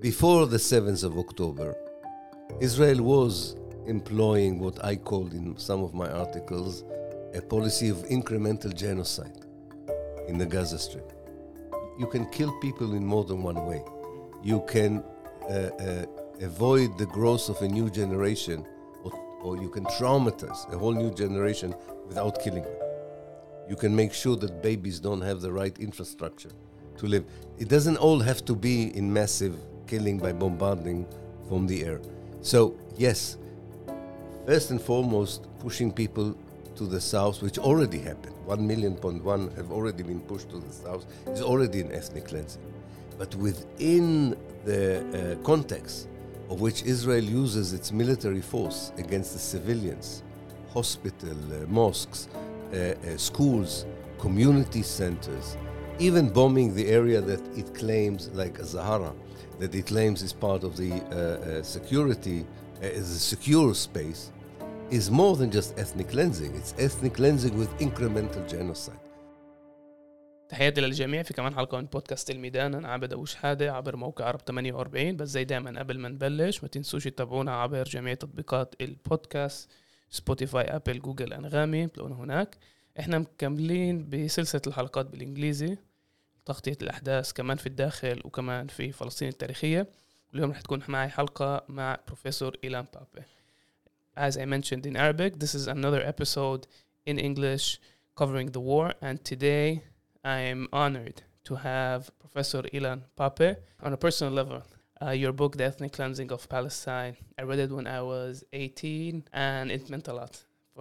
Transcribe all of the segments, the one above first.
before the 7th of October, Israel was employing what I called in some of my articles a policy of incremental genocide in the Gaza Strip. You can kill people in more than one way. You can uh, uh, avoid the growth of a new generation, or, or you can traumatize a whole new generation without killing them. You can make sure that babies don't have the right infrastructure to live. It doesn't all have to be in massive killing by bombarding from the air. So, yes, first and foremost, pushing people to the south, which already happened. One million point one have already been pushed to the south. Is already an ethnic cleansing, but within the uh, context of which Israel uses its military force against the civilians, hospital, uh, mosques, uh, uh schools, community centers, even bombing the area that it claims, like Zahara, that it claims is part of the uh, uh, security, is a secure space, is more than just ethnic cleansing. It's ethnic cleansing with incremental genocide. تحياتي للجميع في كمان حلقة من بودكاست الميدان أنا عابد أبو شحادة عبر موقع عرب 48 بس زي دايما قبل ما نبلش ما تنسوش تتابعونا عبر جميع تطبيقات البودكاست سبوتيفاي أبل جوجل أنغامي. بتلاقونا هناك. إحنا مكملين بسلسلة الحلقات بالإنجليزي. تغطية الأحداث كمان في الداخل وكمان في فلسطين التاريخية رح تكون معي حلقة مع بروفيسور إيلان بابي As I mentioned in Arabic, this is another episode in English covering the war and today I am honored to have Professor Ilan Pappé on a personal level. Uh, your book, The Ethnic Cleansing of Palestine, I read it when I was 18 and it meant a lot.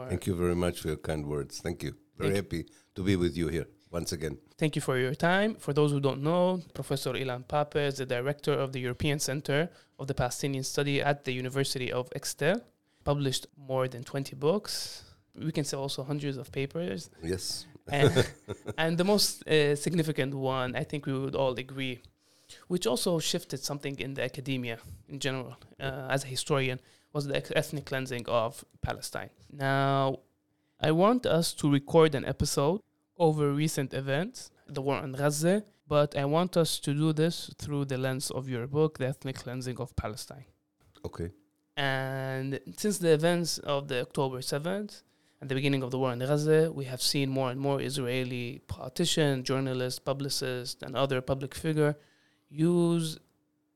Thank you very much for your kind words. Thank you. Very Thank happy to be with you here once again. Thank you for your time. For those who don't know, Professor Ilan Pappé is the director of the European Center of the Palestinian Study at the University of Exeter. Published more than 20 books. We can say also hundreds of papers. Yes. and, and the most uh, significant one, I think we would all agree, which also shifted something in the academia in general, uh, as a historian, was the ethnic cleansing of Palestine. Now, I want us to record an episode over recent events, the war in Gaza, but I want us to do this through the lens of your book, The Ethnic Cleansing of Palestine. Okay. And since the events of the October 7th, at the beginning of the war in Gaza, we have seen more and more Israeli politicians, journalists, publicists, and other public figure use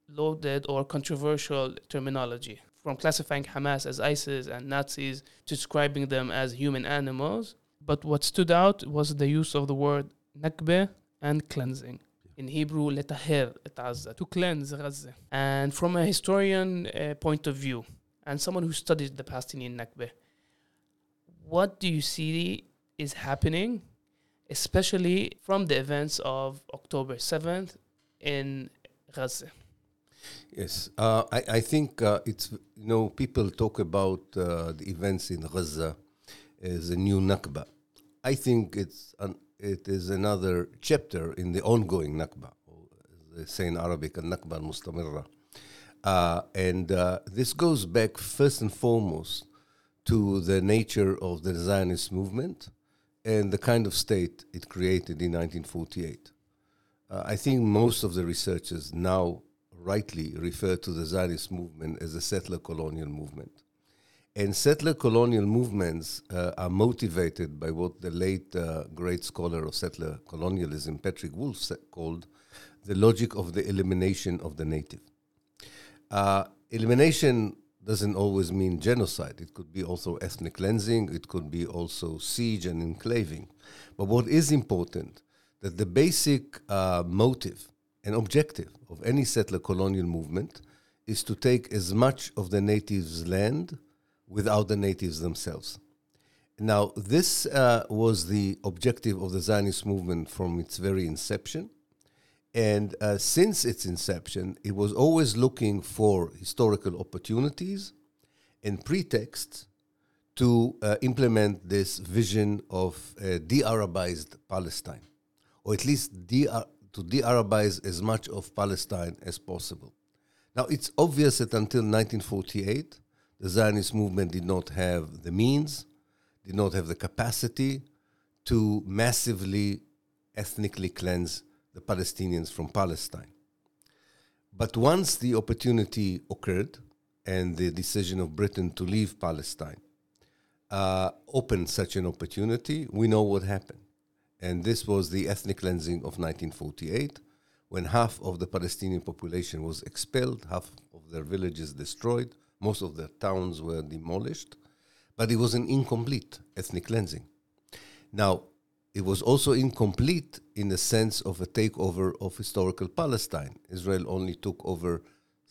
loaded or controversial terminology, from classifying Hamas as ISIS and Nazis to describing them as human animals but what stood out was the use of the word nakbeh and cleansing. In Hebrew, letahir Gaza, to cleanse Gaza. And from a historian uh, point of view, and someone who studied the Palestinian nakbeh, what do you see is happening, especially from the events of October 7th in Gaza? Yes, uh, I, I think uh, it's, you know, people talk about uh, the events in Gaza as a new Nakba. I think it's an, it is another chapter in the ongoing Nakba, they say in Arabic, Nakba al-Mustamirra. Uh, and uh, this goes back first and foremost to the nature of the Zionist movement and the kind of state it created in 1948. Uh, I think most of the researchers now rightly refer to the Zionist movement as a settler colonial movement. And settler colonial movements uh, are motivated by what the late uh, great scholar of settler colonialism, Patrick Wolfe, called the logic of the elimination of the native. Uh, elimination doesn't always mean genocide. It could be also ethnic cleansing. It could be also siege and enclaving. But what is important that the basic uh, motive and objective of any settler colonial movement is to take as much of the natives' land without the natives themselves. Now, this uh, was the objective of the Zionist movement from its very inception. And uh, since its inception, it was always looking for historical opportunities and pretexts to uh, implement this vision of a de Arabized Palestine, or at least de- to de Arabize as much of Palestine as possible. Now, it's obvious that until 1948, the Zionist movement did not have the means, did not have the capacity to massively ethnically cleanse the Palestinians from Palestine. but once the opportunity occurred and the decision of Britain to leave Palestine uh, opened such an opportunity, we know what happened. And this was the ethnic cleansing of 1948, when half of the Palestinian population was expelled, half of their villages destroyed, most of the towns were demolished, but it was an incomplete ethnic cleansing. Now, it was also incomplete in the sense of a takeover of historical Palestine. Israel only took over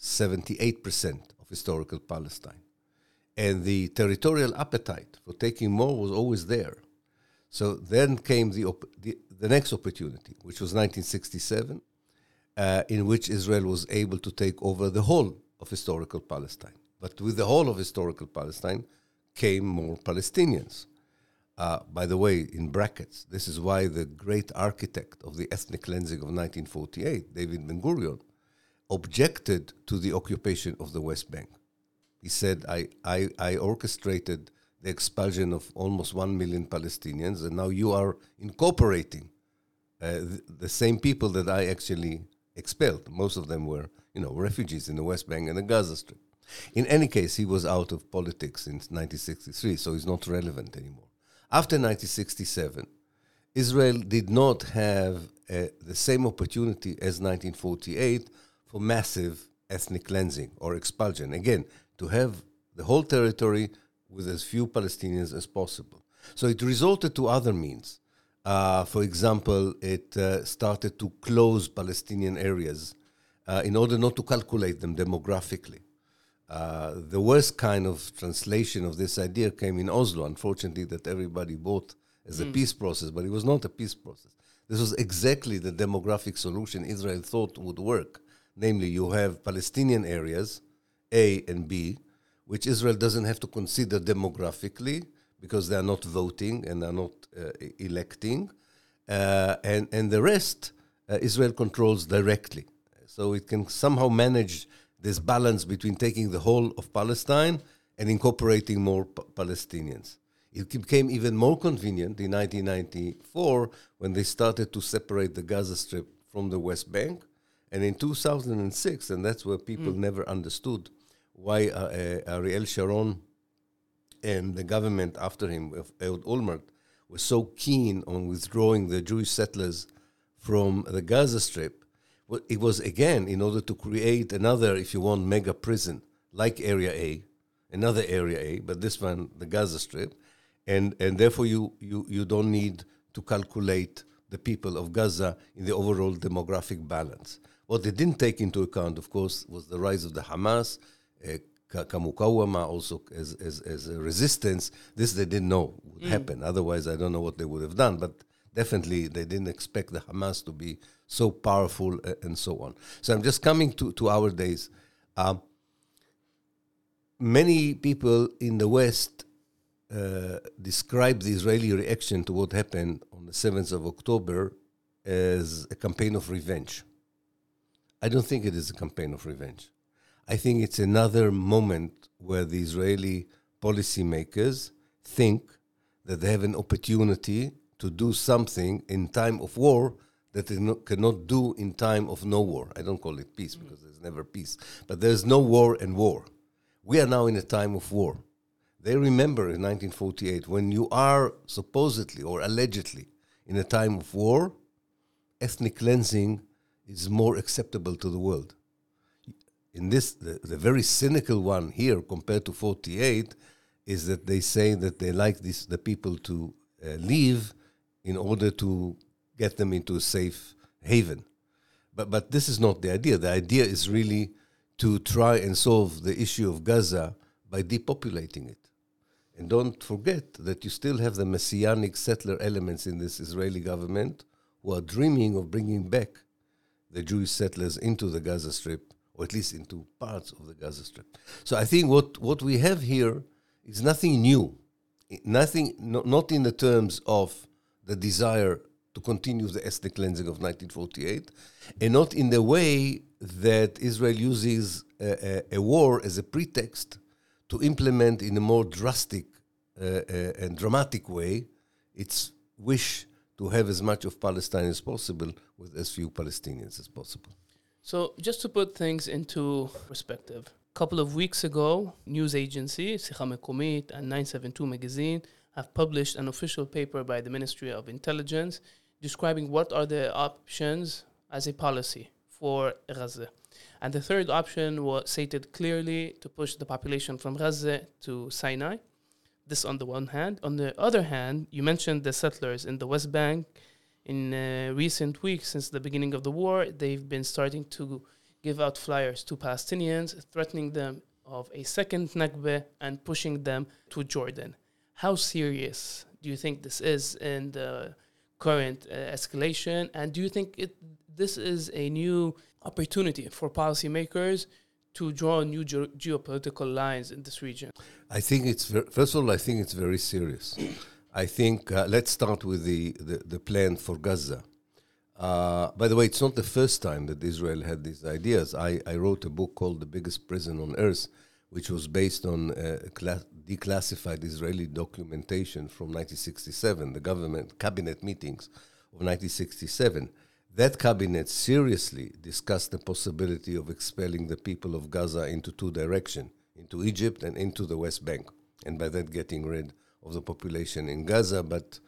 78% of historical Palestine. And the territorial appetite for taking more was always there. So then came the, op- the, the, next opportunity, which was 1967, uh, in which Israel was able to take over the whole of historical Palestine. But with the whole of historical Palestine came more Palestinians. Uh, by the way, in brackets, this is why the great architect of the ethnic cleansing of 1948, David Ben Gurion, objected to the occupation of the West Bank. He said, I, I, I orchestrated the expulsion of almost 1 million Palestinians, and now you are incorporating uh, the, the same people that I actually expelled. Most of them were, you know, refugees in the West Bank and the Gaza Strip. In any case, he was out of politics in 1963, so he's not relevant anymore. After 1967, Israel did not have uh, the same opportunity as 1948 for massive ethnic cleansing or expulsion. Again, to have the whole territory with as few Palestinians as possible. So it resorted to other means. Uh, for example, it uh, started to close Palestinian areas uh, in order not to calculate them demographically. Uh, the worst kind of translation of this idea came in Oslo, unfortunately, that everybody bought as a mm. peace process, but it was not a peace process. This was exactly the demographic solution Israel thought would work. Namely, you have Palestinian areas, A and B, which Israel doesn't have to consider demographically because they are not voting and are not uh, electing. Uh, and, and the rest, uh, Israel controls directly. So it can somehow manage this balance between taking the whole of Palestine and incorporating more P- Palestinians. It became even more convenient in 1994 when they started to separate the Gaza Strip from the West Bank. And in 2006, and that's where people mm. never understood why uh, uh, Ariel Sharon and the government after him, Ehud Olmert, were so keen on withdrawing the Jewish settlers from the Gaza Strip it was again in order to create another, if you want, mega prison like Area A, another Area A, but this one, the Gaza Strip, and and therefore you you you don't need to calculate the people of Gaza in the overall demographic balance. What they didn't take into account, of course, was the rise of the Hamas, uh, Kamukawama also as, as, as a resistance. This they didn't know would mm. happen. Otherwise, I don't know what they would have done. But definitely, they didn't expect the Hamas to be so powerful, uh, and so on. So I'm just coming to, to our days. Uh, many people in the West uh, describe the Israeli reaction to what happened on the 7th of October as a campaign of revenge. I don't think it is a campaign of revenge. I think it's another moment where the Israeli policymakers think that they have an opportunity to do something in time of war that they not, cannot do in time of no war. I don't call it peace because there's never peace, but there's no war and war. We are now in a time of war. They remember in 1948 when you are supposedly or allegedly in a time of war, ethnic cleansing is more acceptable to the world. In this, the, the very cynical one here compared to 48 is that they say that they like this, the people to uh, leave in order to get them into a safe haven. But, but this is not the idea. The idea is really to try and solve the issue of Gaza by depopulating it. And don't forget that you still have the messianic settler elements in this Israeli government who are dreaming of bringing back the Jewish settlers into the Gaza Strip, or at least into parts of the Gaza Strip. So I think what, what we have here is nothing new, nothing, no, not in the terms of the desire to continue the ethnic cleansing of 1948, and not in the way that Israel uses a, a, a war as a pretext to implement in a more drastic uh, uh, and dramatic way its wish to have as much of Palestine as possible with as few Palestinians as possible. So, just to put things into perspective, a couple of weeks ago, news agency Sikha Mekomit and 972 magazine have published an official paper by the Ministry of Intelligence describing what are the options as a policy for Gaza. And the third option was stated clearly to push the population from Gaza to Sinai. This on the one hand. On the other hand, you mentioned the settlers in the West Bank. In uh, recent weeks, since the beginning of the war, they've been starting to give out flyers to Palestinians, threatening them of a second Nakba and pushing them to Jordan. How serious do you think this is in the current uh, escalation? And do you think it, this is a new opportunity for policymakers to draw new ge- geopolitical lines in this region? I think it's ver- first of all, I think it's very serious. I think uh, let's start with the, the, the plan for Gaza. Uh, by the way, it's not the first time that Israel had these ideas. I, I wrote a book called The Biggest Prison on Earth, which was based on uh, cla- declassified Israeli documentation from 1967, the government cabinet meetings of 1967. That cabinet seriously discussed the possibility of expelling the people of Gaza into two directions, into Egypt and into the West Bank, and by that getting rid of the population in Gaza. But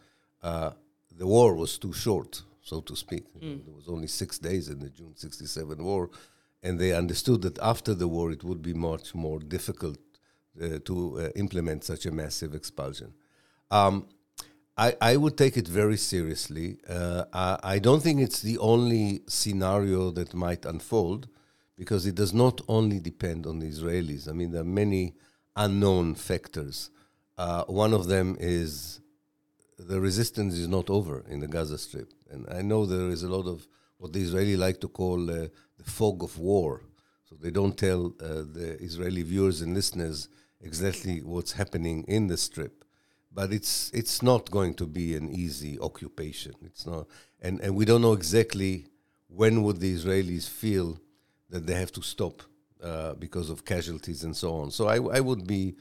uh, the war was too short, so to speak. Mm. There was only six days in the June 67 war, and they understood that after the war it would be much more difficult uh, to uh, implement such a massive expulsion. Um, I, I would take it very seriously. Uh, I, I, don't think it's the only scenario that might unfold because it does not only depend on the Israelis. I mean, there are many unknown factors. Uh, one of them is the resistance is not over in the Gaza Strip. And I know there is a lot of what the Israeli like to call uh, the fog of war. So they don't tell uh, the Israeli viewers and listeners exactly what's happening in the strip. But it's it's not going to be an easy occupation. It's not, and, and we don't know exactly when would the Israelis feel that they have to stop uh, because of casualties and so on. So I, I would be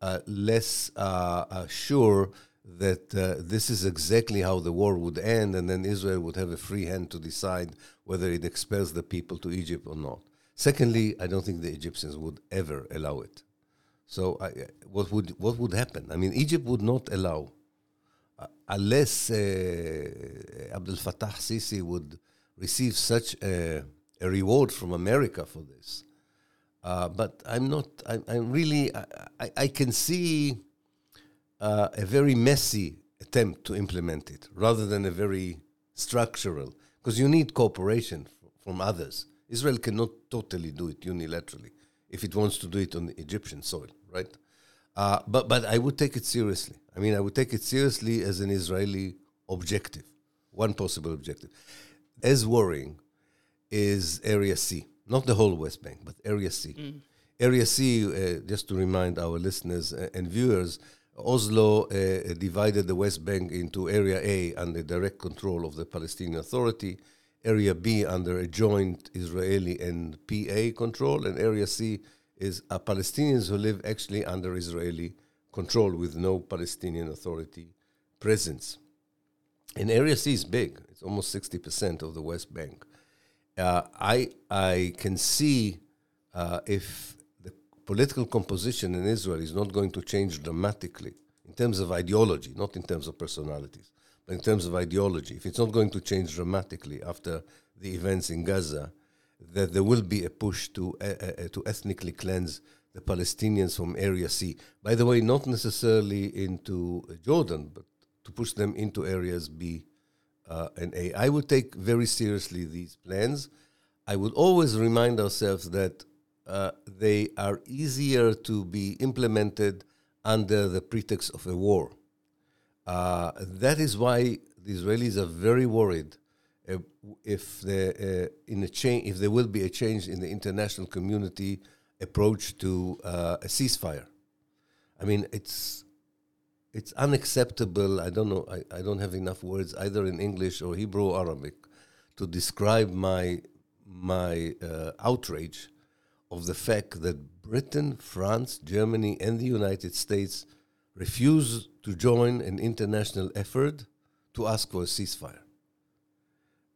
uh, less uh, uh sure that uh, this is exactly how the war would end, and then Israel would have a free hand to decide whether it expels the people to Egypt or not. Secondly, I don't think the Egyptians would ever allow it. So, I, what would what would happen? I mean, Egypt would not allow, uh, unless uh, Abdel Fattah Sisi would receive such a, a, reward from America for this. Uh, but I'm not. I, I'm really. I, I can see uh, a very messy attempt to implement it, rather than a very structural, because you need cooperation from others. Israel cannot totally do it unilaterally if it wants to do it on Egyptian soil, right? Uh, but but I would take it seriously. I mean, I would take it seriously as an Israeli objective, one possible objective. As worrying is Area C, not the whole West Bank, but Area C. Mm. Area C, uh, just to remind our listeners and viewers, Oslo uh, divided the West Bank into Area A under direct control of the Palestinian Authority Area B under a joint Israeli and PA control, and Area C is uh, Palestinians who live actually under Israeli control with no Palestinian Authority presence. And Area C is big; it's almost sixty percent of the West Bank. Uh, I I can see uh, if political composition in Israel is not going to change dramatically in terms of ideology, not in terms of personalities but in terms of ideology, if it's not going to change dramatically after the events in Gaza, that there will be a push to uh, uh, to ethnically cleanse the Palestinians from Area C. By the way, not necessarily into Jordan, but to push them into areas B uh, and A. I would take very seriously these plans. I would always remind ourselves that uh, they are easier to be implemented under the pretext of a war. Uh, that is why the Israelis are very worried uh, if the uh, in a change if there will be a change in the international community approach to uh, a ceasefire. I mean, it's it's unacceptable. I don't know. I, I don't have enough words either in English or Hebrew or Arabic to describe my my uh, outrage of the fact that Britain, France, Germany, and the United States refuse to join an international effort to ask for a ceasefire.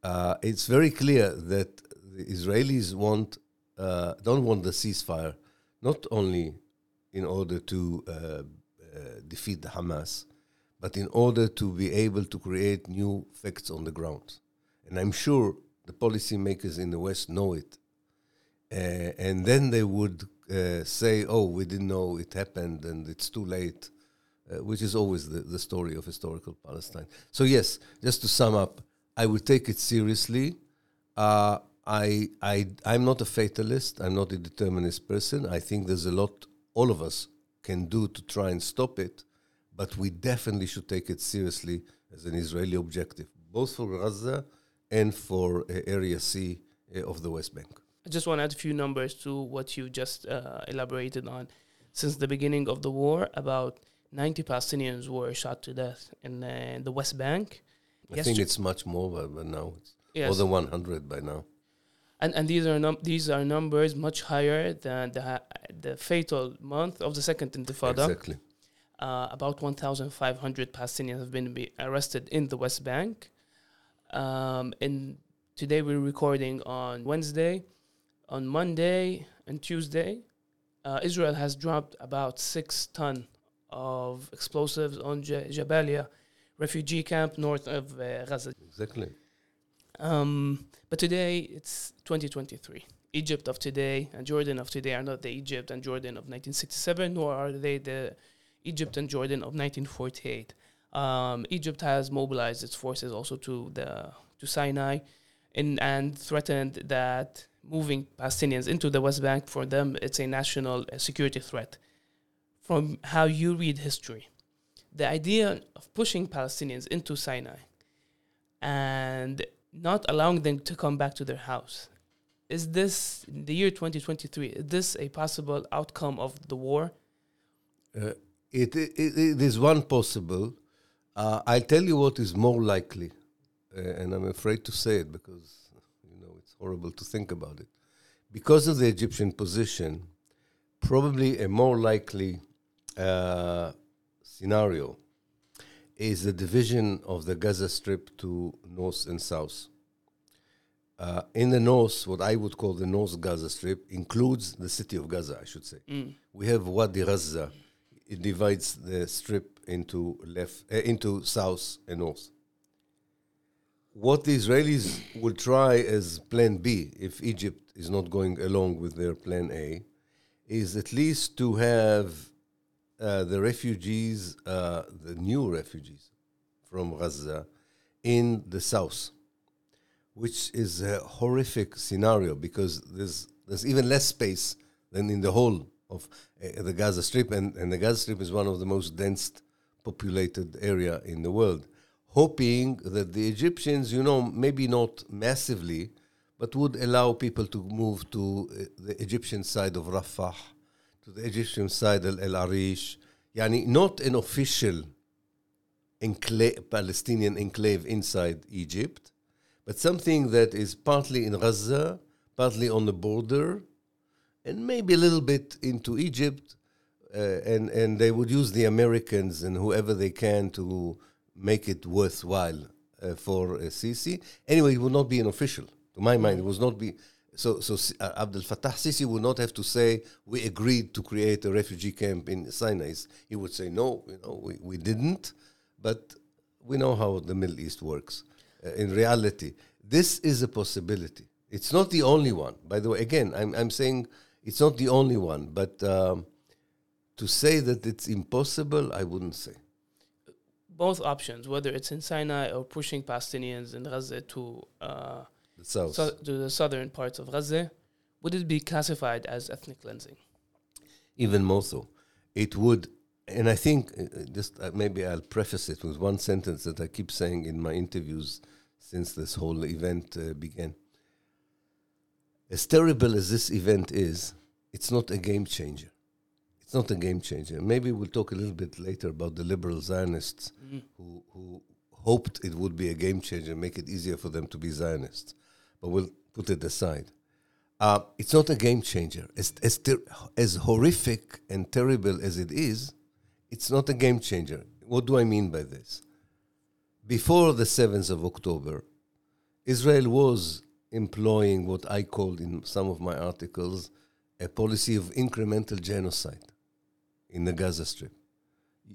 Uh, it's very clear that the Israelis want uh, don't want the ceasefire, not only in order to uh, uh, defeat the Hamas, but in order to be able to create new facts on the ground. And I'm sure the policymakers in the West know it. Uh, and then they would uh, say, oh, we didn't know it happened and it's too late, uh, which is always the, the story of historical Palestine. So, yes, just to sum up, I would take it seriously. I, I, I'm not a fatalist, I'm not a determinist person. I think there's a lot all of us can do to try and stop it, but we definitely should take it seriously as an Israeli objective, both for Gaza and for uh, Area C uh, of the West Bank. I just want to add a few numbers to what you just uh, elaborated on. Since the beginning of the war, about 90 Palestinians were shot to death in uh, the West Bank. I think it's much more by, by now. It's yes. more than 100 by now. And, and these are num- these are numbers much higher than the the fatal month of the second Intifada. Exactly. Uh, about 1,500 Palestinians have been arrested in the West Bank. Um, and today we're recording on Wednesday. On Monday and Tuesday, uh, Israel has dropped about six ton of explosives on J- Jabalia refugee camp north of uh, Gaza. Exactly. Um, but today it's 2023. Egypt of today and Jordan of today are not the Egypt and Jordan of 1967, nor are they the Egypt and Jordan of 1948. Um, Egypt has mobilized its forces also to the to Sinai, in, and threatened that moving Palestinians into the West Bank for them it's a national uh, security threat. From how you read history, the idea of pushing Palestinians into Sinai and not allowing them to come back to their house. Is this the year 2023? Is this a possible outcome of the war? Uh, it, it, it is one possible. Uh, I'll tell you what is more likely, uh, and I'm afraid to say it because horrible to think about it. Because of the Egyptian position, probably a more likely uh, scenario is the division of the Gaza Strip to north and south. Uh, in the north, what I would call the North Gaza Strip includes the city of Gaza, I should say. Mm. We have Wadi Gaza. It divides the strip into left, uh, into south and north. What the Israelis will try as Plan B, if Egypt is not going along with their Plan A, is at least to have uh, the refugees, uh, the new refugees from Gaza, in the south, which is a horrific scenario because there's there's even less space than in the whole of uh, the Gaza Strip, and, and the Gaza Strip is one of the most dense populated area in the world. Hoping that the Egyptians, you know, maybe not massively, but would allow people to move to uh, the Egyptian side of Rafah to the Egyptian side, of El Arish, yani not an official Palestinian enclave inside Egypt, but something that is partly in Gaza, partly on the border, and maybe a little bit into Egypt. Uh, and, and they would use the Americans and whoever they can to make it worthwhile uh, for uh, Sisi. Anyway, it would not be an official. To my mind, it would not be so, so uh, Abdel Fattah Sisi would not have to say we agreed to create a refugee camp in Sinai. He would say no, you know, we, we didn't, but we know how the Middle East works. Uh, in reality, this is a possibility. It's not the only one. By the way, again, I'm I'm saying it's not the only one, but um, to say that it's impossible, I wouldn't say. Both options, whether it's in Sinai or pushing Palestinians in Gaza to. Uh, the south. So, to the southern parts of Gaza, would it be classified as ethnic cleansing? Even more so. It would, and I think, uh, uh, just uh, maybe I'll preface it with one sentence that I keep saying in my interviews since this whole event uh, began. As terrible as this event is, it's not a game changer. It's not a game changer. Maybe we'll talk a little bit later about the liberal Zionists mm. who, who hoped it would be a game changer, make it easier for them to be Zionists but we'll put it aside. Uh, it's not a game changer. As, as, ter- as horrific and terrible as it is, it's not a game changer. What do I mean by this? Before the 7th of October, Israel was employing what I called in some of my articles a policy of incremental genocide in the Gaza Strip.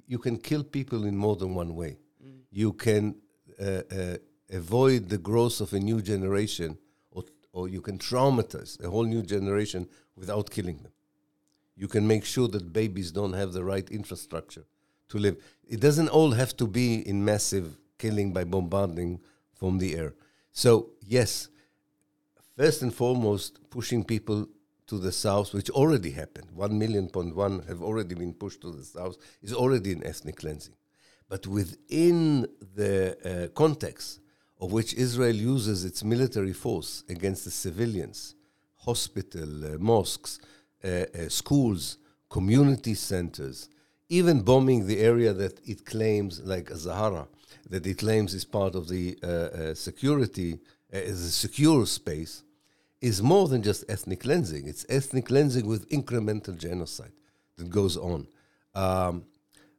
You can kill people in more than one way. Mm. You can uh, uh, avoid the growth of a new generation, or, or you can traumatize a whole new generation without killing them. You can make sure that babies don't have the right infrastructure to live. It doesn't all have to be in massive killing by bombarding from the air. So, yes, first and foremost, pushing people to the south, which already happened. One million point one have already been pushed to the south, is already an ethnic cleansing. But within the uh, context of which Israel uses its military force against the civilians, hospital, uh, mosques, uh, uh schools, community centers, even bombing the area that it claims, like Zahara, that it claims is part of the uh, uh, security, is a secure space, is more than just ethnic cleansing. It's ethnic cleansing with incremental genocide that goes on. Um,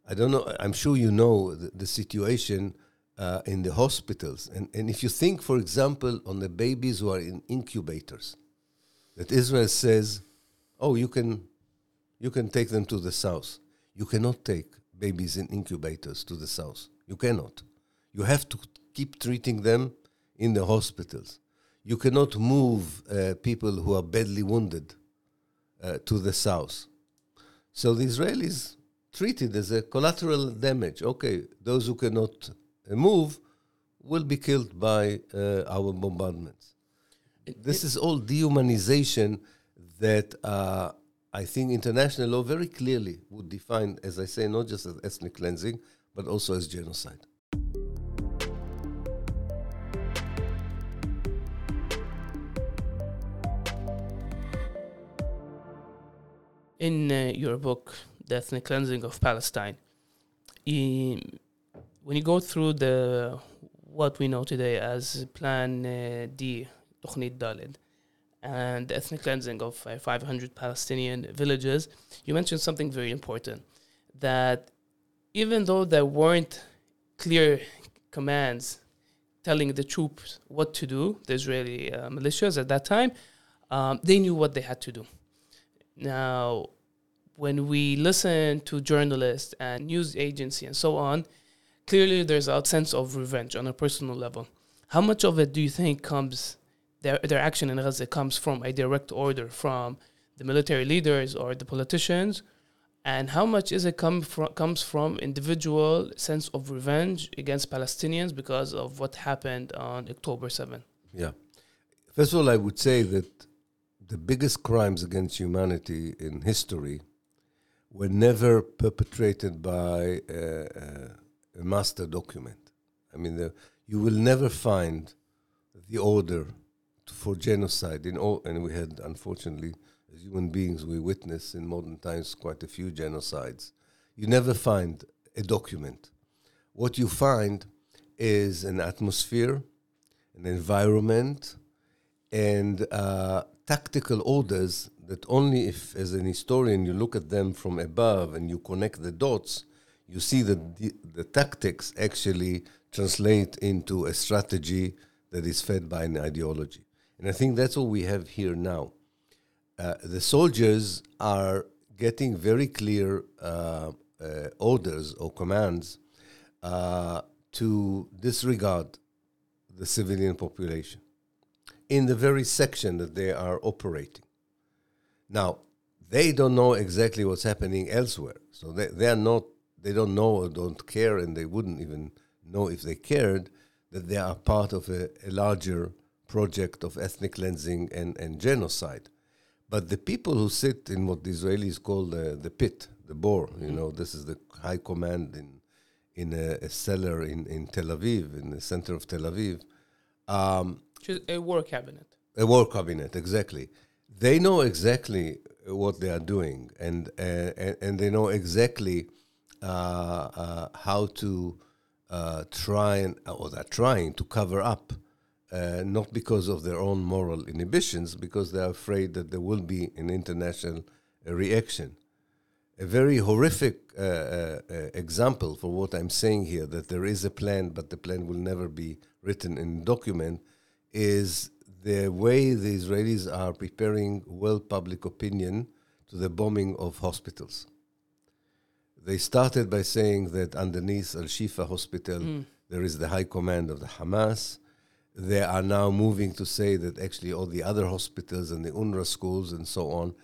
I don't know, I'm sure you know the, the situation uh, in the hospitals. And, and if you think, for example, on the babies who are in incubators, that Israel says, oh, you can, you can take them to the south. You cannot take babies in incubators to the south. You cannot. You have to keep treating them in the hospitals you cannot move uh, people who are badly wounded uh, to the south. So the Israelis treated as a collateral damage. Okay, those who cannot uh, move will be killed by uh, our bombardments. It, this it is all dehumanization that uh, I think international law very clearly would define, as I say, not just as ethnic cleansing, but also as genocide. In uh, your book, The Ethnic Cleansing of Palestine, you, when you go through the what we know today as Plan uh, D, Tuhnit Dalid, and the ethnic cleansing of uh, 500 Palestinian villages, you mentioned something very important that even though there weren't clear commands telling the troops what to do, the Israeli uh, militias at that time, um, they knew what they had to do. Now, when we listen to journalists and news agency and so on, clearly there's a sense of revenge on a personal level. How much of it do you think comes their their action in Gaza comes from a direct order from the military leaders or the politicians, and how much is it come from comes from individual sense of revenge against Palestinians because of what happened on October 7? Yeah. First of all, I would say that the biggest crimes against humanity in history were never perpetrated by a, a master document. I mean, the, you will never find the order for genocide in all, and we had, unfortunately, as human beings, we witness in modern times quite a few genocides. You never find a document. What you find is an atmosphere, an environment, and uh, tactical orders that only if, as an historian, you look at them from above and you connect the dots, you see that the, the tactics actually translate into a strategy that is fed by an ideology. And I think that's what we have here now. Uh, the soldiers are getting very clear uh, uh, orders or commands uh, to disregard the civilian population in the very section that they are operating. Now, they don't know exactly what's happening elsewhere. So they, they are not, they don't know or don't care, and they wouldn't even know if they cared that they are part of a, a larger project of ethnic cleansing and, and genocide. But the people who sit in what the Israelis call the, the pit, the Bor, you know, this is the high command in, in a, a cellar in, in Tel Aviv, in the center of Tel Aviv, um, a war cabinet. A war cabinet, exactly. They know exactly what they are doing, and uh, and, they know exactly uh, uh, how to uh, try and or they're trying to cover up, uh, not because of their own moral inhibitions, because they're afraid that there will be an international reaction. A very horrific uh, example for what I'm saying here that there is a plan, but the plan will never be written in document is the way the Israelis are preparing world public opinion to the bombing of hospitals. They started by saying that underneath Al Shifa Hospital Mm. there is the high command of the Hamas. They are now moving to say that actually all the other hospitals and the UNRWA schools and so on.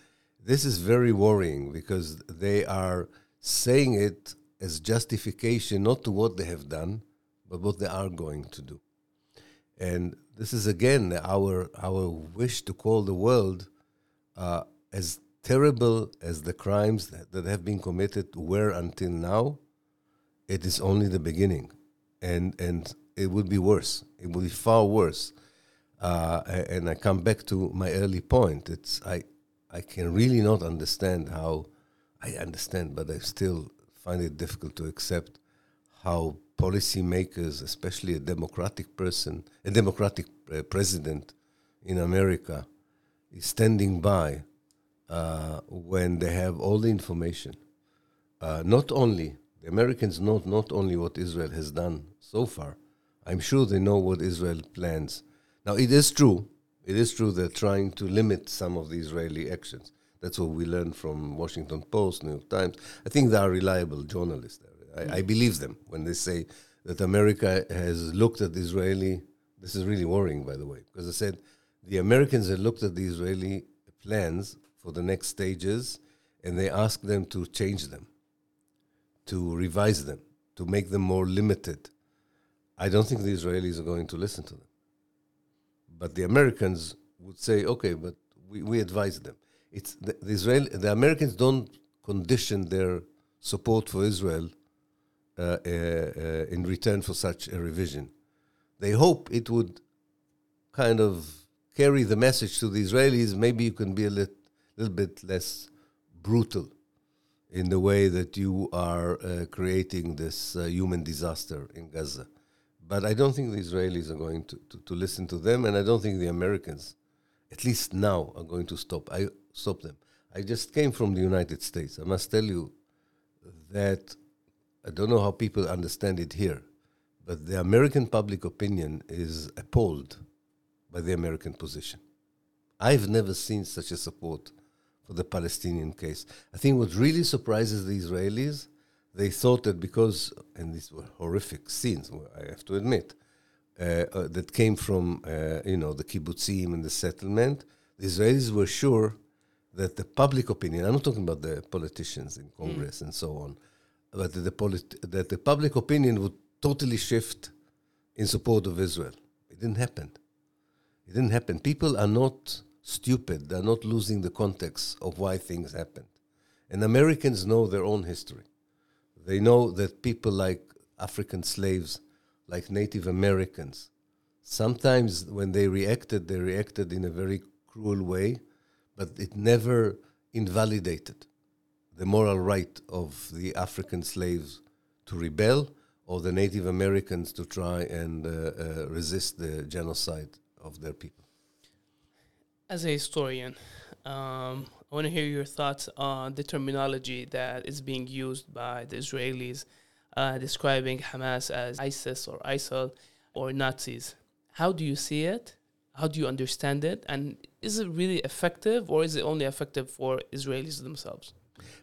This is very worrying because they are saying it as justification not to what they have done, but what they are going to do. And this is again our our wish to call the world uh, as terrible as the crimes that, that have been committed were until now. It is only the beginning, and and it would be worse. It will be far worse. Uh, and I come back to my early point. It's I I can really not understand how I understand, but I still find it difficult to accept how policymakers, especially a democratic person, a democratic uh, president in America, is standing by uh, when they have all the information. Uh, not only the Americans know not only what Israel has done so far. I'm sure they know what Israel plans. Now it is true. It is true they're trying to limit some of the Israeli actions. That's what we learned from Washington Post, New York Times. I think they are reliable journalists. I, I believe them when they say that America has looked at the Israeli. This is really worrying, by the way, because I said the Americans have looked at the Israeli plans for the next stages, and they asked them to change them, to revise them, to make them more limited. I don't think the Israelis are going to listen to them. But the Americans would say, okay, but we, we advise them. It's the, the Israel, the Americans don't condition their support for Israel in return for such a revision. They hope it would kind of carry the message to the Israelis. Maybe you can be a lit, little bit less brutal in the way that you are uh, creating this uh, human disaster in Gaza. But I don't think the Israelis are going to, to, to listen to them, and I don't think the Americans, at least now, are going to stop. I stop them. I just came from the United States. I must tell you that I don't know how people understand it here, but the American public opinion is appalled by the American position. I've never seen such a support for the Palestinian case. I think what really surprises the Israelis, they thought that because, and these were horrific scenes, I have to admit, uh, uh, that came from, uh, you know, the kibbutzim and the settlement, the Israelis were sure that the public opinion, I'm not talking about the politicians in Congress and so on, but the, polit- that the public opinion would totally shift in support of Israel. It didn't happen. It didn't happen. People are not stupid. They're not losing the context of why things happened. And Americans know their own history. They know that people like African slaves, like Native Americans, sometimes when they reacted, they reacted in a very cruel way, but it never invalidated the moral right of the African slaves to rebel or the Native Americans to try and uh, uh, resist the genocide of their people. As a historian, um, I want to hear your thoughts on the terminology that is being used by the Israelis, uh, describing Hamas as ISIS or ISIL or Nazis. How do you see it? How do you understand it? And is it really effective, or is it only effective for Israelis themselves?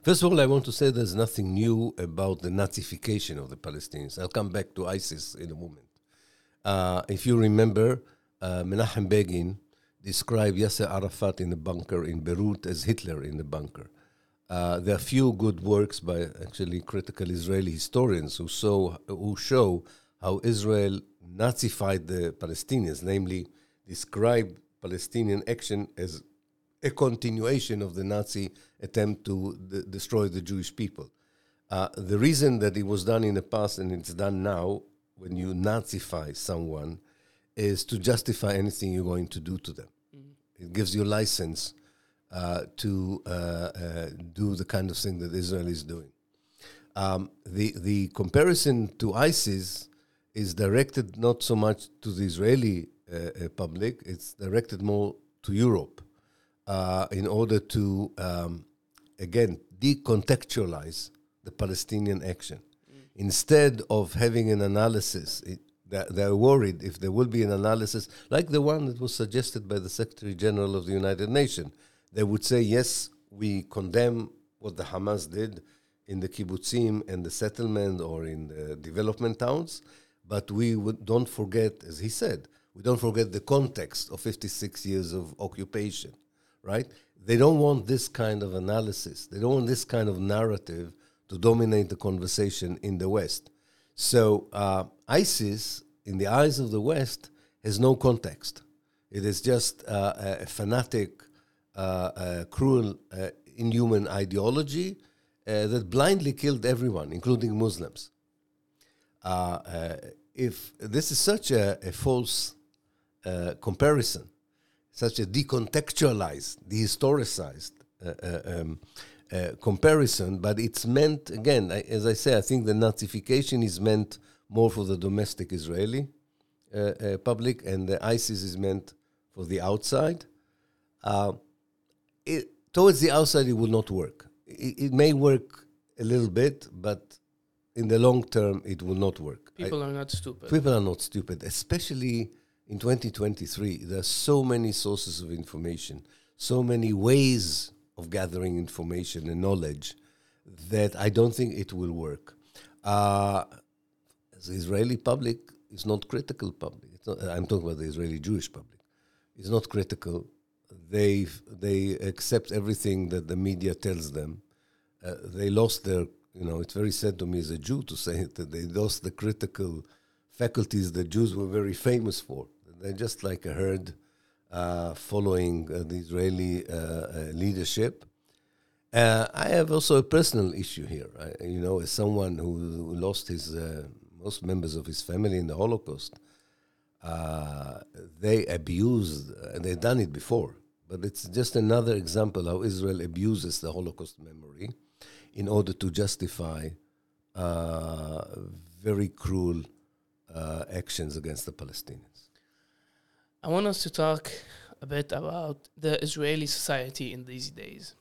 First of all, I want to say there's nothing new about the Nazification of the Palestinians. I'll come back to ISIS in a moment. Uh, if you remember, uh, Menachem Begin described Yasser Arafat in the bunker in Beirut as Hitler in the bunker. Uh, there are few good works by actually critical Israeli historians who, saw, who show how Israel Nazified the Palestinians, namely, described Palestinian action as a continuation of the Nazi attempt to d- destroy the Jewish people. Uh, the reason that it was done in the past and it's done now, when you Nazify someone, is to justify anything you're going to do to them. It gives you license uh, to uh, uh, do the kind of thing that Israel is doing. Um, the the comparison to ISIS is directed not so much to the Israeli uh, uh, public; it's directed more to Europe, uh, in order to um, again decontextualize the Palestinian action. Instead of having an analysis, it, They're, worried if there will be an analysis like the one that was suggested by the Secretary General of the United Nations. They would say, yes, we condemn what the Hamas did in the kibbutzim and the settlement or in the development towns, but we would, don't forget, as he said, we don't forget the context of 56 years of occupation, right? They don't want this kind of analysis. They don't want this kind of narrative to dominate the conversation in the West. So uh, ISIS, in the eyes of the West, has no context. It is just uh, a fanatic, uh, uh cruel, uh, inhuman ideology uh, that blindly killed everyone, including Muslims. if this is such a, a false comparison, such a decontextualized, dehistoricized um, uh, comparison, but it's meant, again, I, as I say, I think the Nazification is meant more for the domestic Israeli uh, uh, public, and the ISIS is meant for the outside. Uh, it, towards the outside, it will not work. It, it, may work a little bit, but in the long term, it will not work. People I, are not stupid. People are not stupid, especially in 2023. There are so many sources of information, so many ways of gathering information and knowledge that I don't think it will work. Uh, the Israeli public is not critical public. Not, I'm talking about the Israeli Jewish public. It's not critical. They they accept everything that the media tells them. Uh, they lost their, you know, it's very sad to me as a Jew to say it, that they lost the critical faculties that Jews were very famous for. They're just like a herd uh, following uh, the Israeli uh, uh, leadership. I have also a personal issue here. I, you know, as someone who, lost his most members of his family in the Holocaust, they abused, and they've done it before, but it's just another example how Israel abuses the Holocaust memory in order to justify uh, very cruel uh, actions against the Palestinians. I want us to talk a bit about the Israeli society in these days.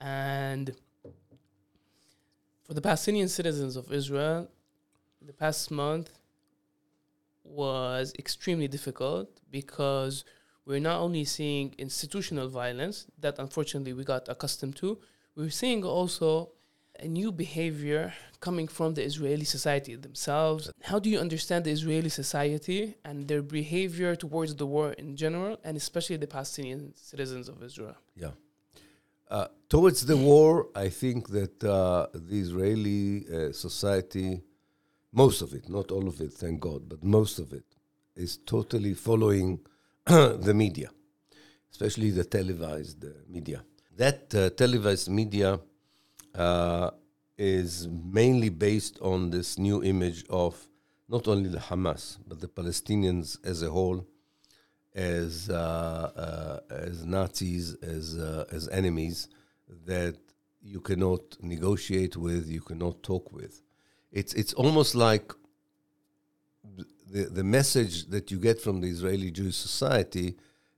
And for the Palestinian citizens of Israel, the past month was extremely difficult because we're not only seeing institutional violence that unfortunately we got accustomed to, we're seeing also a new behavior coming from the Israeli society themselves. How do you understand the Israeli society and their behavior towards the war in general, and especially the Palestinian citizens of Israel? Yeah. Uh, towards the war, I think that uh, the Israeli uh, society, most of it, not all of it, thank God, but most of it, is totally following the media, especially the televised uh, media. That uh, televised media uh, is mainly based on this new image of not only the Hamas but the Palestinians as a whole as uh, uh, as Nazis as uh, as enemies that you cannot negotiate with, you cannot talk with. It's it's almost like the the message that you get from the Israeli Jewish society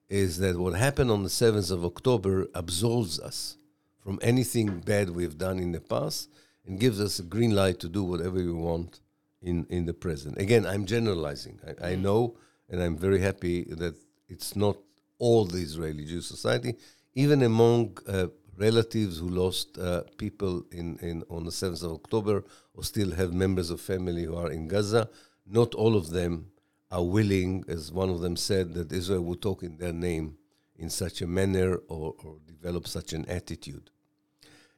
is that what happened on the seventh of October absolves us from anything bad we've done in the past and gives us a green light to do whatever we want in, in the present. Again, I'm generalizing. I, I mm. know, and I'm very happy that it's not all the Israeli Jewish society, even among uh, relatives who lost uh, people in, in on the 7th of October or still have members of family who are in Gaza, not all of them are willing, as one of them said, that Israel would talk in their name in such a manner or, or develop such an attitude.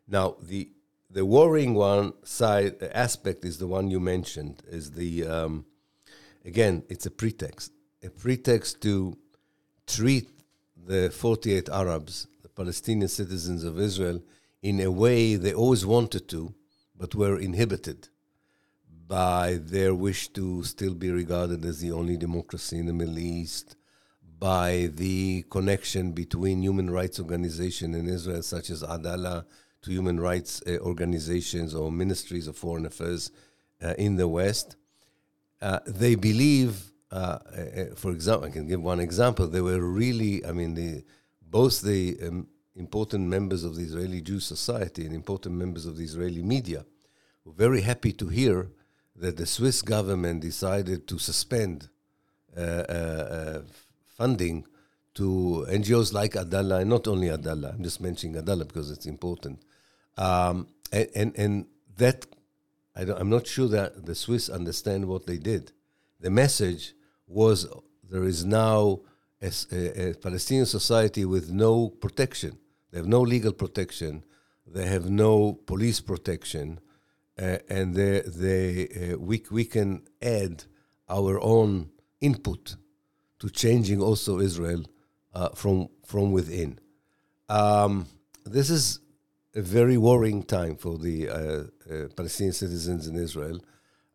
Now, the the worrying one side aspect is the one you mentioned. Is the um, again, it's a pretext, a pretext to treat the 48 Arabs, the Palestinian citizens of Israel, in a way they always wanted to, but were inhibited by their wish to still be regarded as the only democracy in the Middle East, by the connection between human rights organizations in Israel, such as Adalah to human rights uh, organizations or ministries of foreign affairs uh, in the West. Uh, they believe, uh, uh, for example, I can give one example. They were really, I mean, the, both the um, important members of the Israeli Jewish society and important members of the Israeli media were very happy to hear that the Swiss government decided to suspend uh, uh, uh, funding to NGOs like Adalah, and not only Adalah, I'm just mentioning Adalah because it's important. Um, and, and, and that, I am not sure that the Swiss understand what they did. The message was there is now a, a, a Palestinian society with no protection. They have no legal protection. They have no police protection. Uh, and they, they, uh, we, we can add our own input to changing also Israel uh, from from within. Um, this is a very worrying time for the uh, uh, Palestinian citizens in Israel.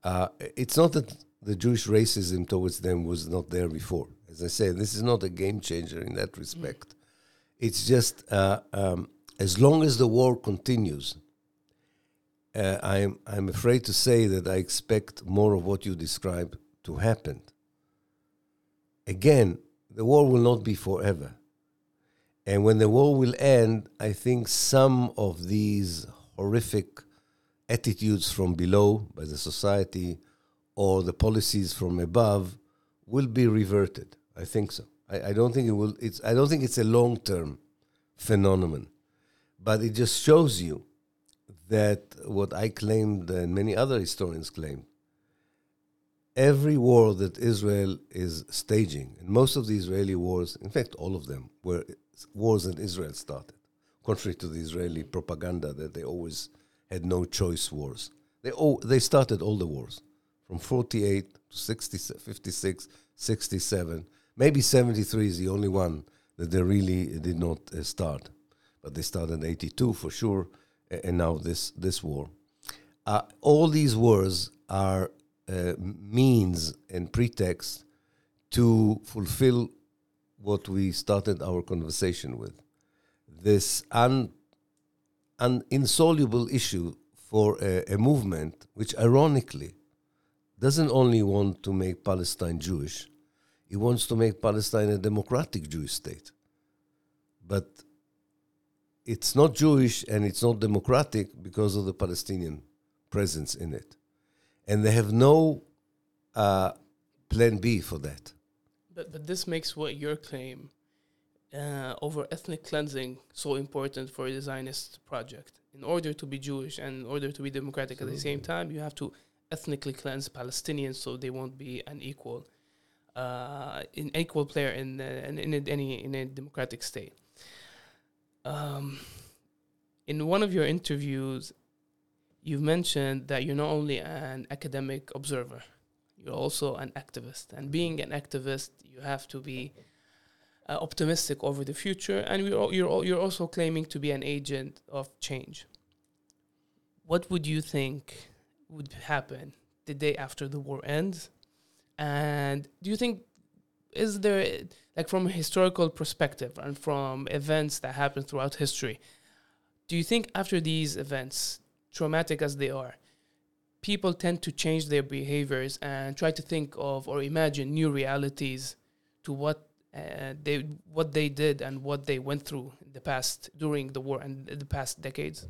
Uh, it's not that the Jewish racism towards them was not there before. As I say, this is not a game changer in that respect. Mm. It's just uh, um, as long as the war continues, uh, I'm I'm afraid to say that I expect more of what you describe to happen. Again, the war will not be forever. And when the war will end, I think some of these horrific attitudes from below by the society or the policies from above will be reverted. I think so. I, I don't think it will. It's. I don't think it's a long-term phenomenon, but it just shows you that what I claimed and many other historians claimed every war that Israel is staging, and most of the Israeli wars, in fact, all of them, were wars that Israel started, contrary to the Israeli propaganda that they always had no choice wars. They, all, they started all the wars from 48 to 60, 56, 67. Maybe 73 is the only one that they really did not uh, start. But they started 82 for sure, and now this, this war. Uh, all these wars are uh, means and pretext to fulfill what we started our conversation with this un, un insoluble issue for a, a, movement which ironically doesn't only want to make Palestine Jewish, it wants to make Palestine a democratic Jewish state. But it's not Jewish and it's not democratic because of the Palestinian presence in it and they have no uh, plan B for that. But but this makes what your claim uh, over ethnic cleansing so important for a Zionist project. In order to be Jewish and in order to be democratic Absolutely. at the same time, you have to ethnically cleanse Palestinians so they won't be an equal, uh, an equal player in, uh, in, in, a, any in a democratic state. Um, in one of your interviews, you've mentioned that you're not only an academic observer, you're also an activist. And being an activist, you have to be uh, optimistic over the future, and you're, you're, you're also claiming to be an agent of change. What would you think would happen the day after the war ends? And do you think, is there, like from a historical perspective and from events that happen throughout history, do you think after these events, traumatic as they are, people tend to change their behaviors and try to think of or imagine new realities to what uh, they what they did and what they went through in the past during the war and the past decades.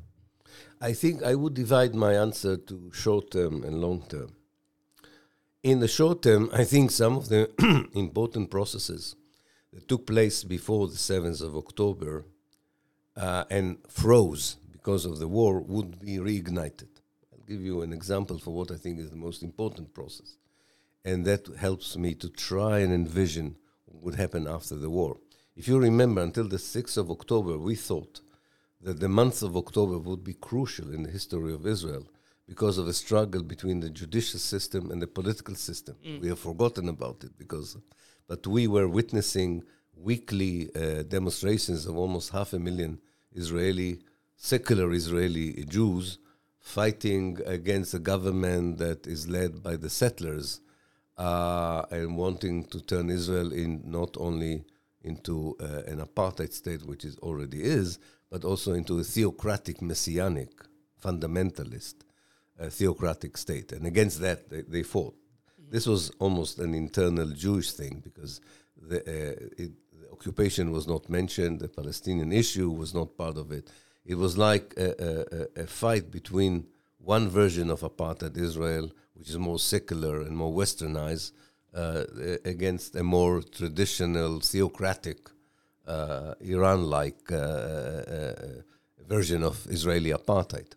I think I would divide my answer to short term and long term. In the short term, I think some of the important processes that took place before the 7th of October uh, and froze because of the war would be reignited. I'll give you an example for what I think is the most important process. And that helps me to try and envision what would happen after the war. If you remember, until the 6th of October, we thought that the month of October would be crucial in the history of Israel because of a struggle between the judicial system and the political system. Mm. We have forgotten about it because, but we were witnessing weekly uh, demonstrations of almost half a million Israeli secular Israeli Jews fighting against a government that is led by the settlers uh, and wanting to turn Israel in not only into uh, an apartheid state, which it already is, but also into a theocratic, messianic, fundamentalist, uh, theocratic state. And against that, they, they fought. Mm-hmm. This was almost an internal Jewish thing because the, uh, it, the occupation was not mentioned, the Palestinian issue was not part of it it was like a, a, a, fight between one version of apartheid Israel which is more secular and more westernized, uh, against a more traditional theocratic uh, Iran-like uh, uh, version of Israeli apartheid.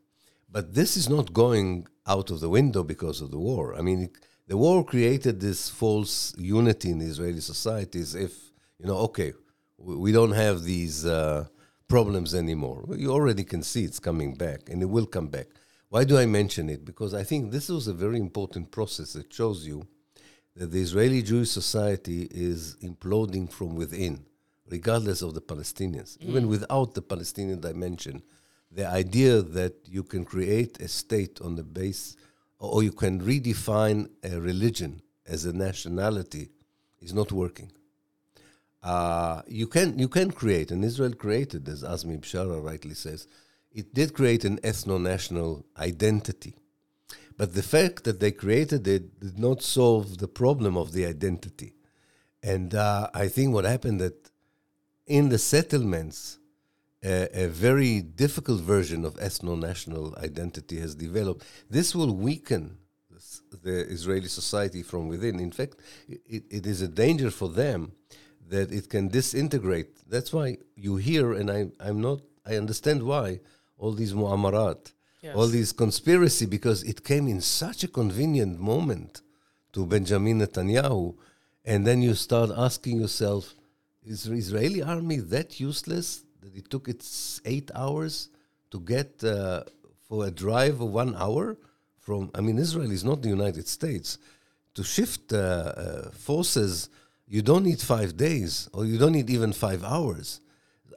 But this is not going out of the window because of the war. I mean, it, the war created this false unity in Israeli society as if, you know, okay, we, we don't have these uh, problems anymore. You already can see it's coming back and it will come back. Why do I mention it? Because I think this was a very important process that shows you that the Israeli Jewish society is imploding from within, regardless of the Palestinians. Mm. Even without the Palestinian dimension, the idea that you can create a state on the base or you can redefine a religion as a nationality is not working. Uh, you can you can create, and Israel created, as Azmi Bishara rightly says, it did create an ethno-national identity. But the fact that they created it did not solve the problem of the identity. And uh, I think what happened that in the settlements, a, a very difficult version of ethno-national identity has developed. This will weaken the Israeli society from within. In fact, it, it is a danger for them that it can disintegrate. That's why you hear, and I, I'm not, I understand why, all these mu'amarat, yes. all these conspiracy, because it came in such a convenient moment to Benjamin Netanyahu. And then you start asking yourself, is the Israeli army that useless that it took its eight hours to get uh, for a drive of one hour from. I mean, Israel is not the United States. To shift uh, uh, forces, you don't need five days, or you don't need even five hours.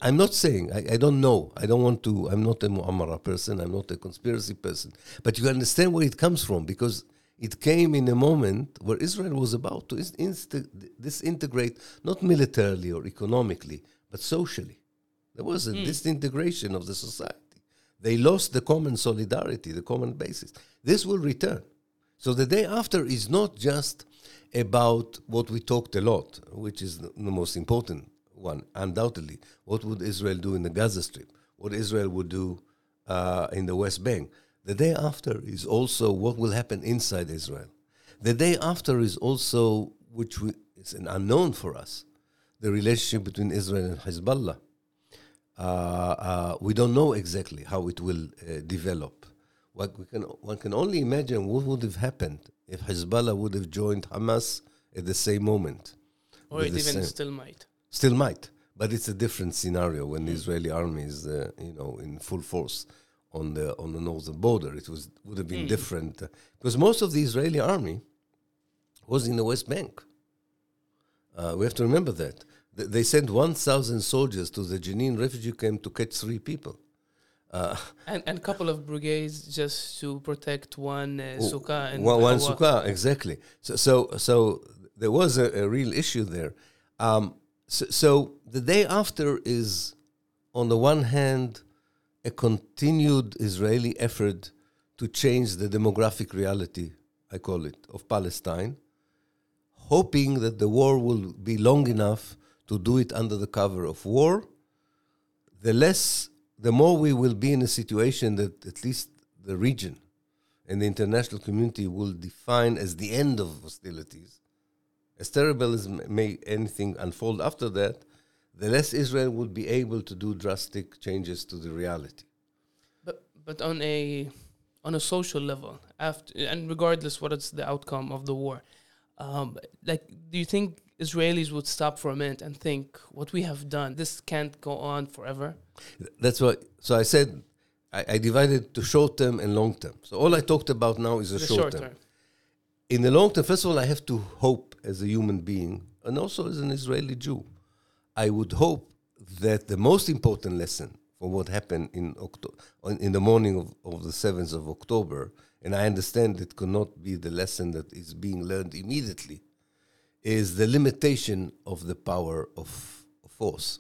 I'm not saying, I, I, don't know. I don't want to, I'm not a Muammara person, I'm not a conspiracy person. But you understand where it comes from because it came in a moment where Israel was about to inst- disintegrate, not militarily or economically, but socially. There was a mm. disintegration of the society. They lost the common solidarity, the common basis. This will return. So the day after is not just about what we talked a lot, which is the, most important one, undoubtedly. What would Israel do in the Gaza Strip? What Israel would do uh, in the West Bank? The day after is also what will happen inside Israel. The day after is also, which we, is an unknown for us, the relationship between Israel and Hezbollah. Uh, uh, we don't know exactly how it will uh, develop. What we can, one can only imagine what would have happened if Hezbollah would have joined Hamas at the same moment. Or it even same. still might. Still might, but it's a different scenario when mm. the Israeli army is, uh, you know, in full force on the on the northern border. It was would have been mm. different uh, because most of the Israeli army was in the West Bank. Uh, we have to remember that they sent 1,000 soldiers to the Jenin refugee camp to catch three people. Uh, and a couple of brigades just to protect one uh, sukkah and one, one sukkah exactly. So so so there was a, a real issue there. Um, so, so the day after is, on the one hand, a continued Israeli effort to change the demographic reality, I call it, of Palestine, hoping that the war will be long enough to do it under the cover of war, the less, the more we will be in a situation that at least the region and the international community will define as the end of hostilities. As terrible as may anything unfold after that, the less Israel would be able to do drastic changes to the reality. But but on a on a social level, after and regardless what is the outcome of the war, um, like do you think Israelis would stop for a minute and think, what we have done, this can't go on forever? That's what, so I said, I, I divided to short term and long term. So all I talked about now is a short, short term. term. In the long term, first of all, I have to hope as a human being and also as an Israeli Jew. I would hope that the most important lesson from what happened in October, in the morning of, of the 7th of October, and I understand it could not be the lesson that is being learned immediately is the limitation of the power of force,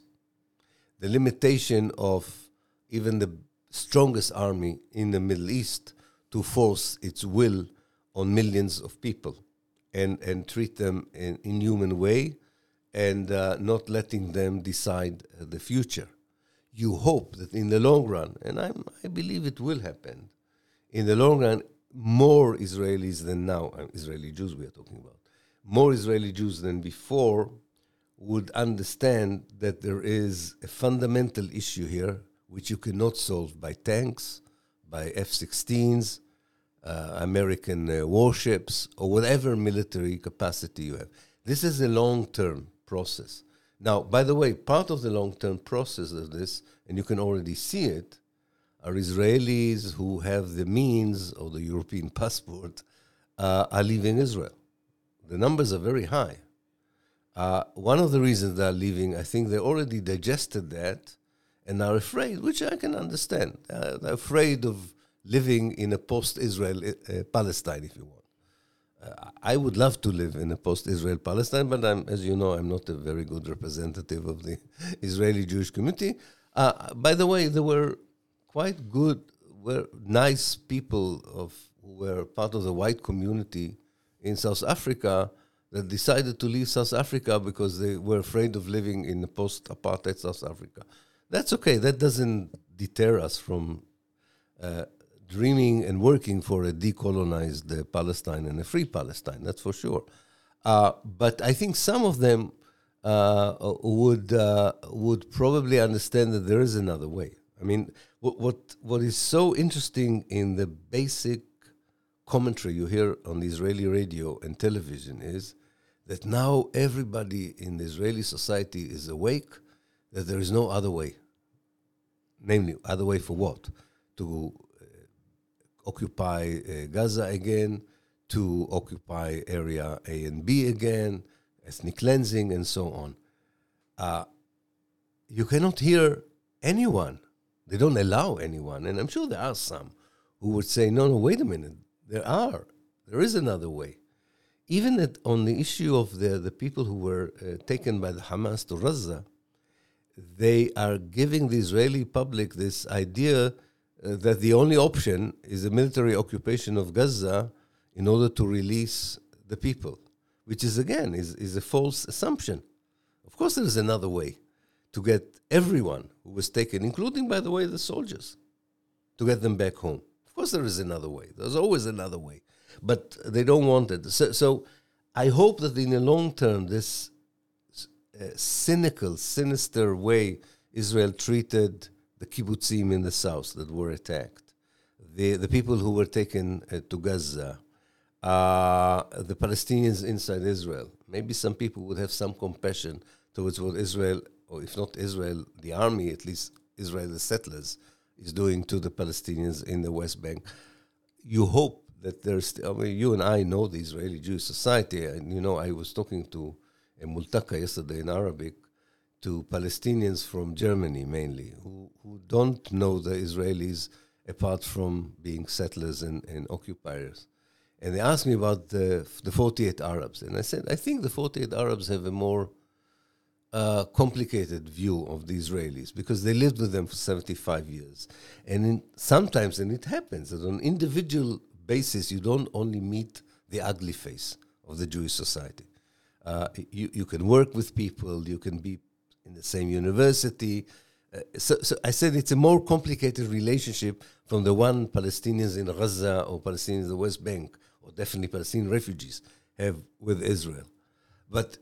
the limitation of even the strongest army in the Middle East to force its will on millions of people and, and treat them in inhuman way and uh, not letting them decide uh, the future. You hope that in the long run, and I'm, I believe it will happen, in the long run, more Israelis than now, uh, Israeli Jews we are talking about, more Israeli Jews than before would understand that there is a fundamental issue here which you cannot solve by tanks, by F 16s, uh, American uh, warships, or whatever military capacity you have. This is a long term process. Now, by the way, part of the long term process of this, and you can already see it, are Israelis who have the means or the European passport uh, are leaving Israel. The numbers are very high. Uh, one of the reasons they're leaving, I think they already digested that and are afraid, which I can understand. Uh, they're afraid of living in a post-Israel uh, Palestine, if you want. Uh, I would love to live in a post-Israel Palestine, but I'm, as you know, I'm not a very good representative of the Israeli Jewish community. Uh, by the way, there were quite good, were nice people of who were part of the white community in South Africa that decided to leave South Africa because they were afraid of living in a post-apartheid South Africa. That's okay. That doesn't deter us from uh, dreaming and working for a decolonized uh, Palestine and a free Palestine. That's for sure. Uh, but I think some of them uh, would uh, would probably understand that there is another way. I mean, what, what what is so interesting in the basic commentary you hear on the Israeli radio and television is that now everybody in the Israeli society is awake that there is no other way namely, other way for what? To uh, occupy uh, Gaza again, to occupy area A and B again, ethnic cleansing, and so on. Uh, you cannot hear anyone. They don't allow anyone. And I'm sure there are some who would say, no, no, wait a minute. There are. There is another way. Even at, on the issue of the, the people who were uh, taken by the Hamas to Gaza, they are giving the Israeli public this idea uh, that the only option is a military occupation of Gaza in order to release the people, which is again is, is a false assumption. Of course, there is another way to get everyone who was taken, including, by the way, the soldiers, to get them back home. Of course, there is another way. There's always another way, but they don't want it. So, so I hope that in the long term, this cynical, sinister way Israel treated the kibbutzim in the south that were attacked, the, the people who were taken uh, to Gaza, uh, the Palestinians inside Israel. Maybe some people would have some compassion towards what Israel, or if not Israel, the army, at least Israel, the settlers, is doing to the Palestinians in the West Bank. You hope that there's, I mean, you and I know the Israeli Jewish society, and you know, I was talking to a multaka yesterday in Arabic to Palestinians from Germany mainly, who, who don't know the Israelis apart from being settlers and, and occupiers. And they asked me about the, the 48 Arabs. And I said, I think the 48 Arabs have a more uh, complicated view of the Israelis because they lived with them for 75 years. And in, sometimes, and it happens, that on individual basis, you don't only meet the ugly face of the Jewish society. Uh, you, you can work with people, you can be in the same university. Uh, so, so I said it's a more complicated relationship from the one Palestinians in Gaza or Palestinians in the West Bank, or definitely Palestinian refugees have with Israel. But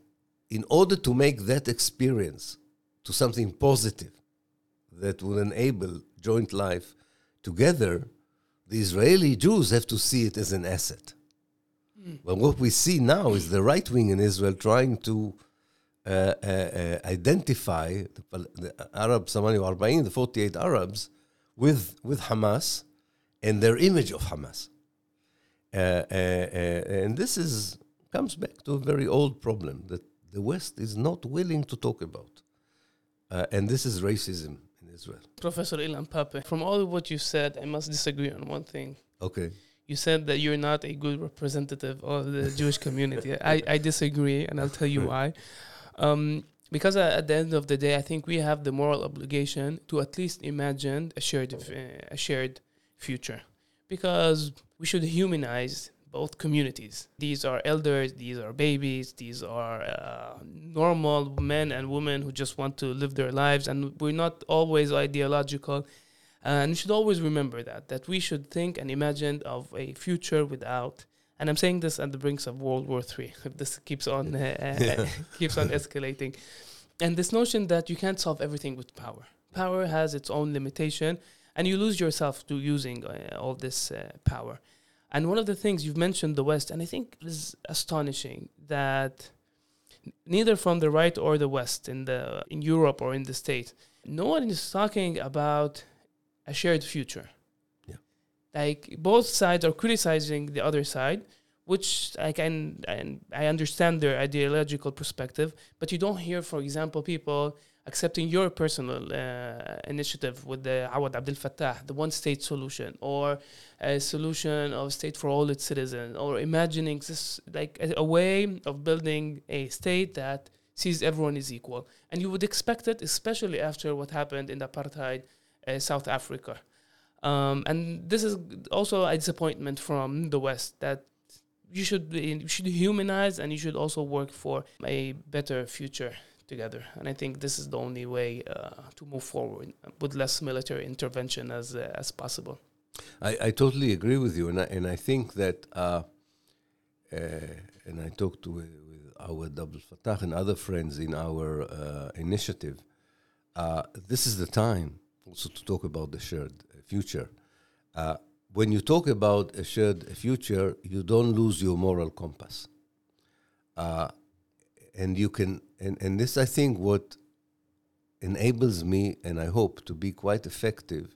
in order to make that experience to something positive that will enable joint life together, the Israeli Jews have to see it as an asset. Mm. But what we see now is the right wing in Israel trying to uh, uh, uh, identify the, the Arab Samani 40, the 48 Arabs, with, with Hamas and their image of Hamas. Uh, uh, uh, and this is comes back to a very old problem that the West is not willing to talk about. and this is racism in Israel. Professor Ilan Pappé, from all what you said, I must disagree on one thing. Okay you said that you're not a good representative of the Jewish community. I, I disagree, and I'll tell you why. Um, because at the end of the day, I think we have the moral obligation to at least imagine a shared, uh, a shared future. Because we should humanize both communities. These are elders, these are babies, these are uh, normal men and women who just want to live their lives, and we're not always ideological And you should always remember that, that we should think and imagine of a future without, and I'm saying this at the brinks of World War III, if this keeps on, uh, Yeah. keeps on escalating. And this notion that you can't solve everything with power. Power has its own limitation, and you lose yourself to using uh, all this uh, power. And one of the things you've mentioned the West, and I think is astonishing that neither from the right or the West in the in Europe or in the States, no one is talking about a shared future. Yeah. Like both sides are criticizing the other side, which I can and I understand their ideological perspective, but you don't hear, for example, people accepting your personal uh, initiative with the Awad Abdel Fattah, the one state solution, or a solution of state for all its citizens, or imagining this like a, a way of building a state that sees everyone is equal. And you would expect it, especially after what happened in the apartheid uh, South Africa. Um, and this is also a disappointment from the West that you should be, you should humanize and you should also work for a better future together. And I think this is the only way uh, to move forward with less military intervention as uh, as possible. I, I totally agree with you, and I, and I think that, uh, and I talked to, with Awad Abdel Fattah and other friends in our initiative. This is the time also to talk about the shared future. Uh, when you talk about a shared future, you don't lose your moral compass, uh, and you can. And, and this, I think, what enables me, and I hope to be quite effective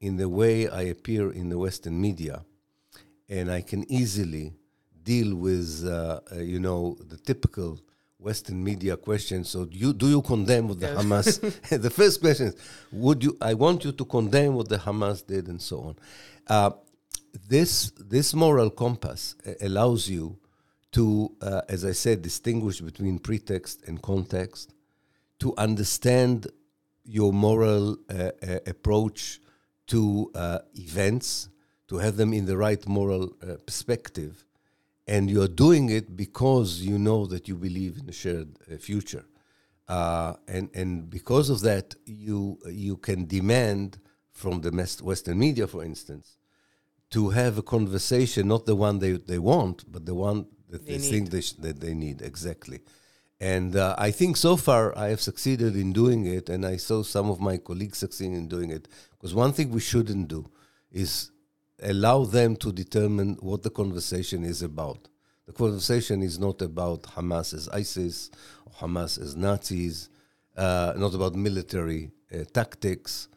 in the way I appear in the Western media, and I can easily deal with, uh, uh, you know, the typical Western media question. So, do you do you condemn what the Yes. Hamas? the first question is, would you? I want you to condemn what the Hamas did, and so on. Uh, this this moral compass uh, allows you to, uh, as I said, distinguish between pretext and context, to understand your moral uh, uh, approach to uh, events, to have them in the right moral uh, perspective, and you're doing it because you know that you believe in a shared uh, future, and and because of that, you you can demand from the Western media, for instance, to have a conversation, not the one they, they want, but the one that they, They think they sh- that they need exactly. And uh, I think so far I have succeeded in doing it, and I saw some of my colleagues succeed in doing it. Because one thing we shouldn't do is allow them to determine what the conversation is about. The conversation is not about Hamas as ISIS or Hamas as Nazis, uh, not about military uh, tactics.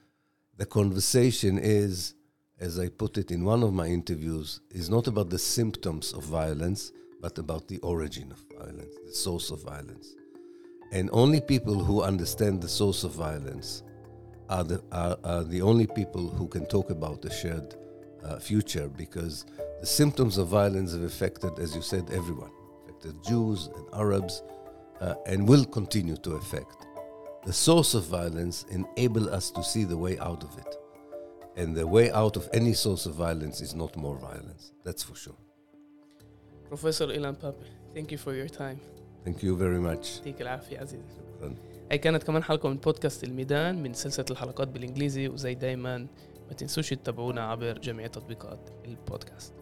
The conversation is, as I put it in one of my interviews, is not about the symptoms of violence, but about the origin of violence, the source of violence. And only people who understand the source of violence are the, are, are the only people who can talk about a shared uh, future because the symptoms of violence have affected, as you said, everyone, affected Jews and Arabs, uh, and will continue to affect. The source of violence enable us to see the way out of it. And the way out of any source of violence is not more violence. That's for sure. Professor Ilan Pape, thank you for your time. Thank you very much. يعطيك العافية عزيزي شكرا. هي كانت كمان حلقة من بودكاست الميدان من سلسلة الحلقات بالإنجليزي وزي دايما ما تنسوش تتابعونا عبر جميع تطبيقات البودكاست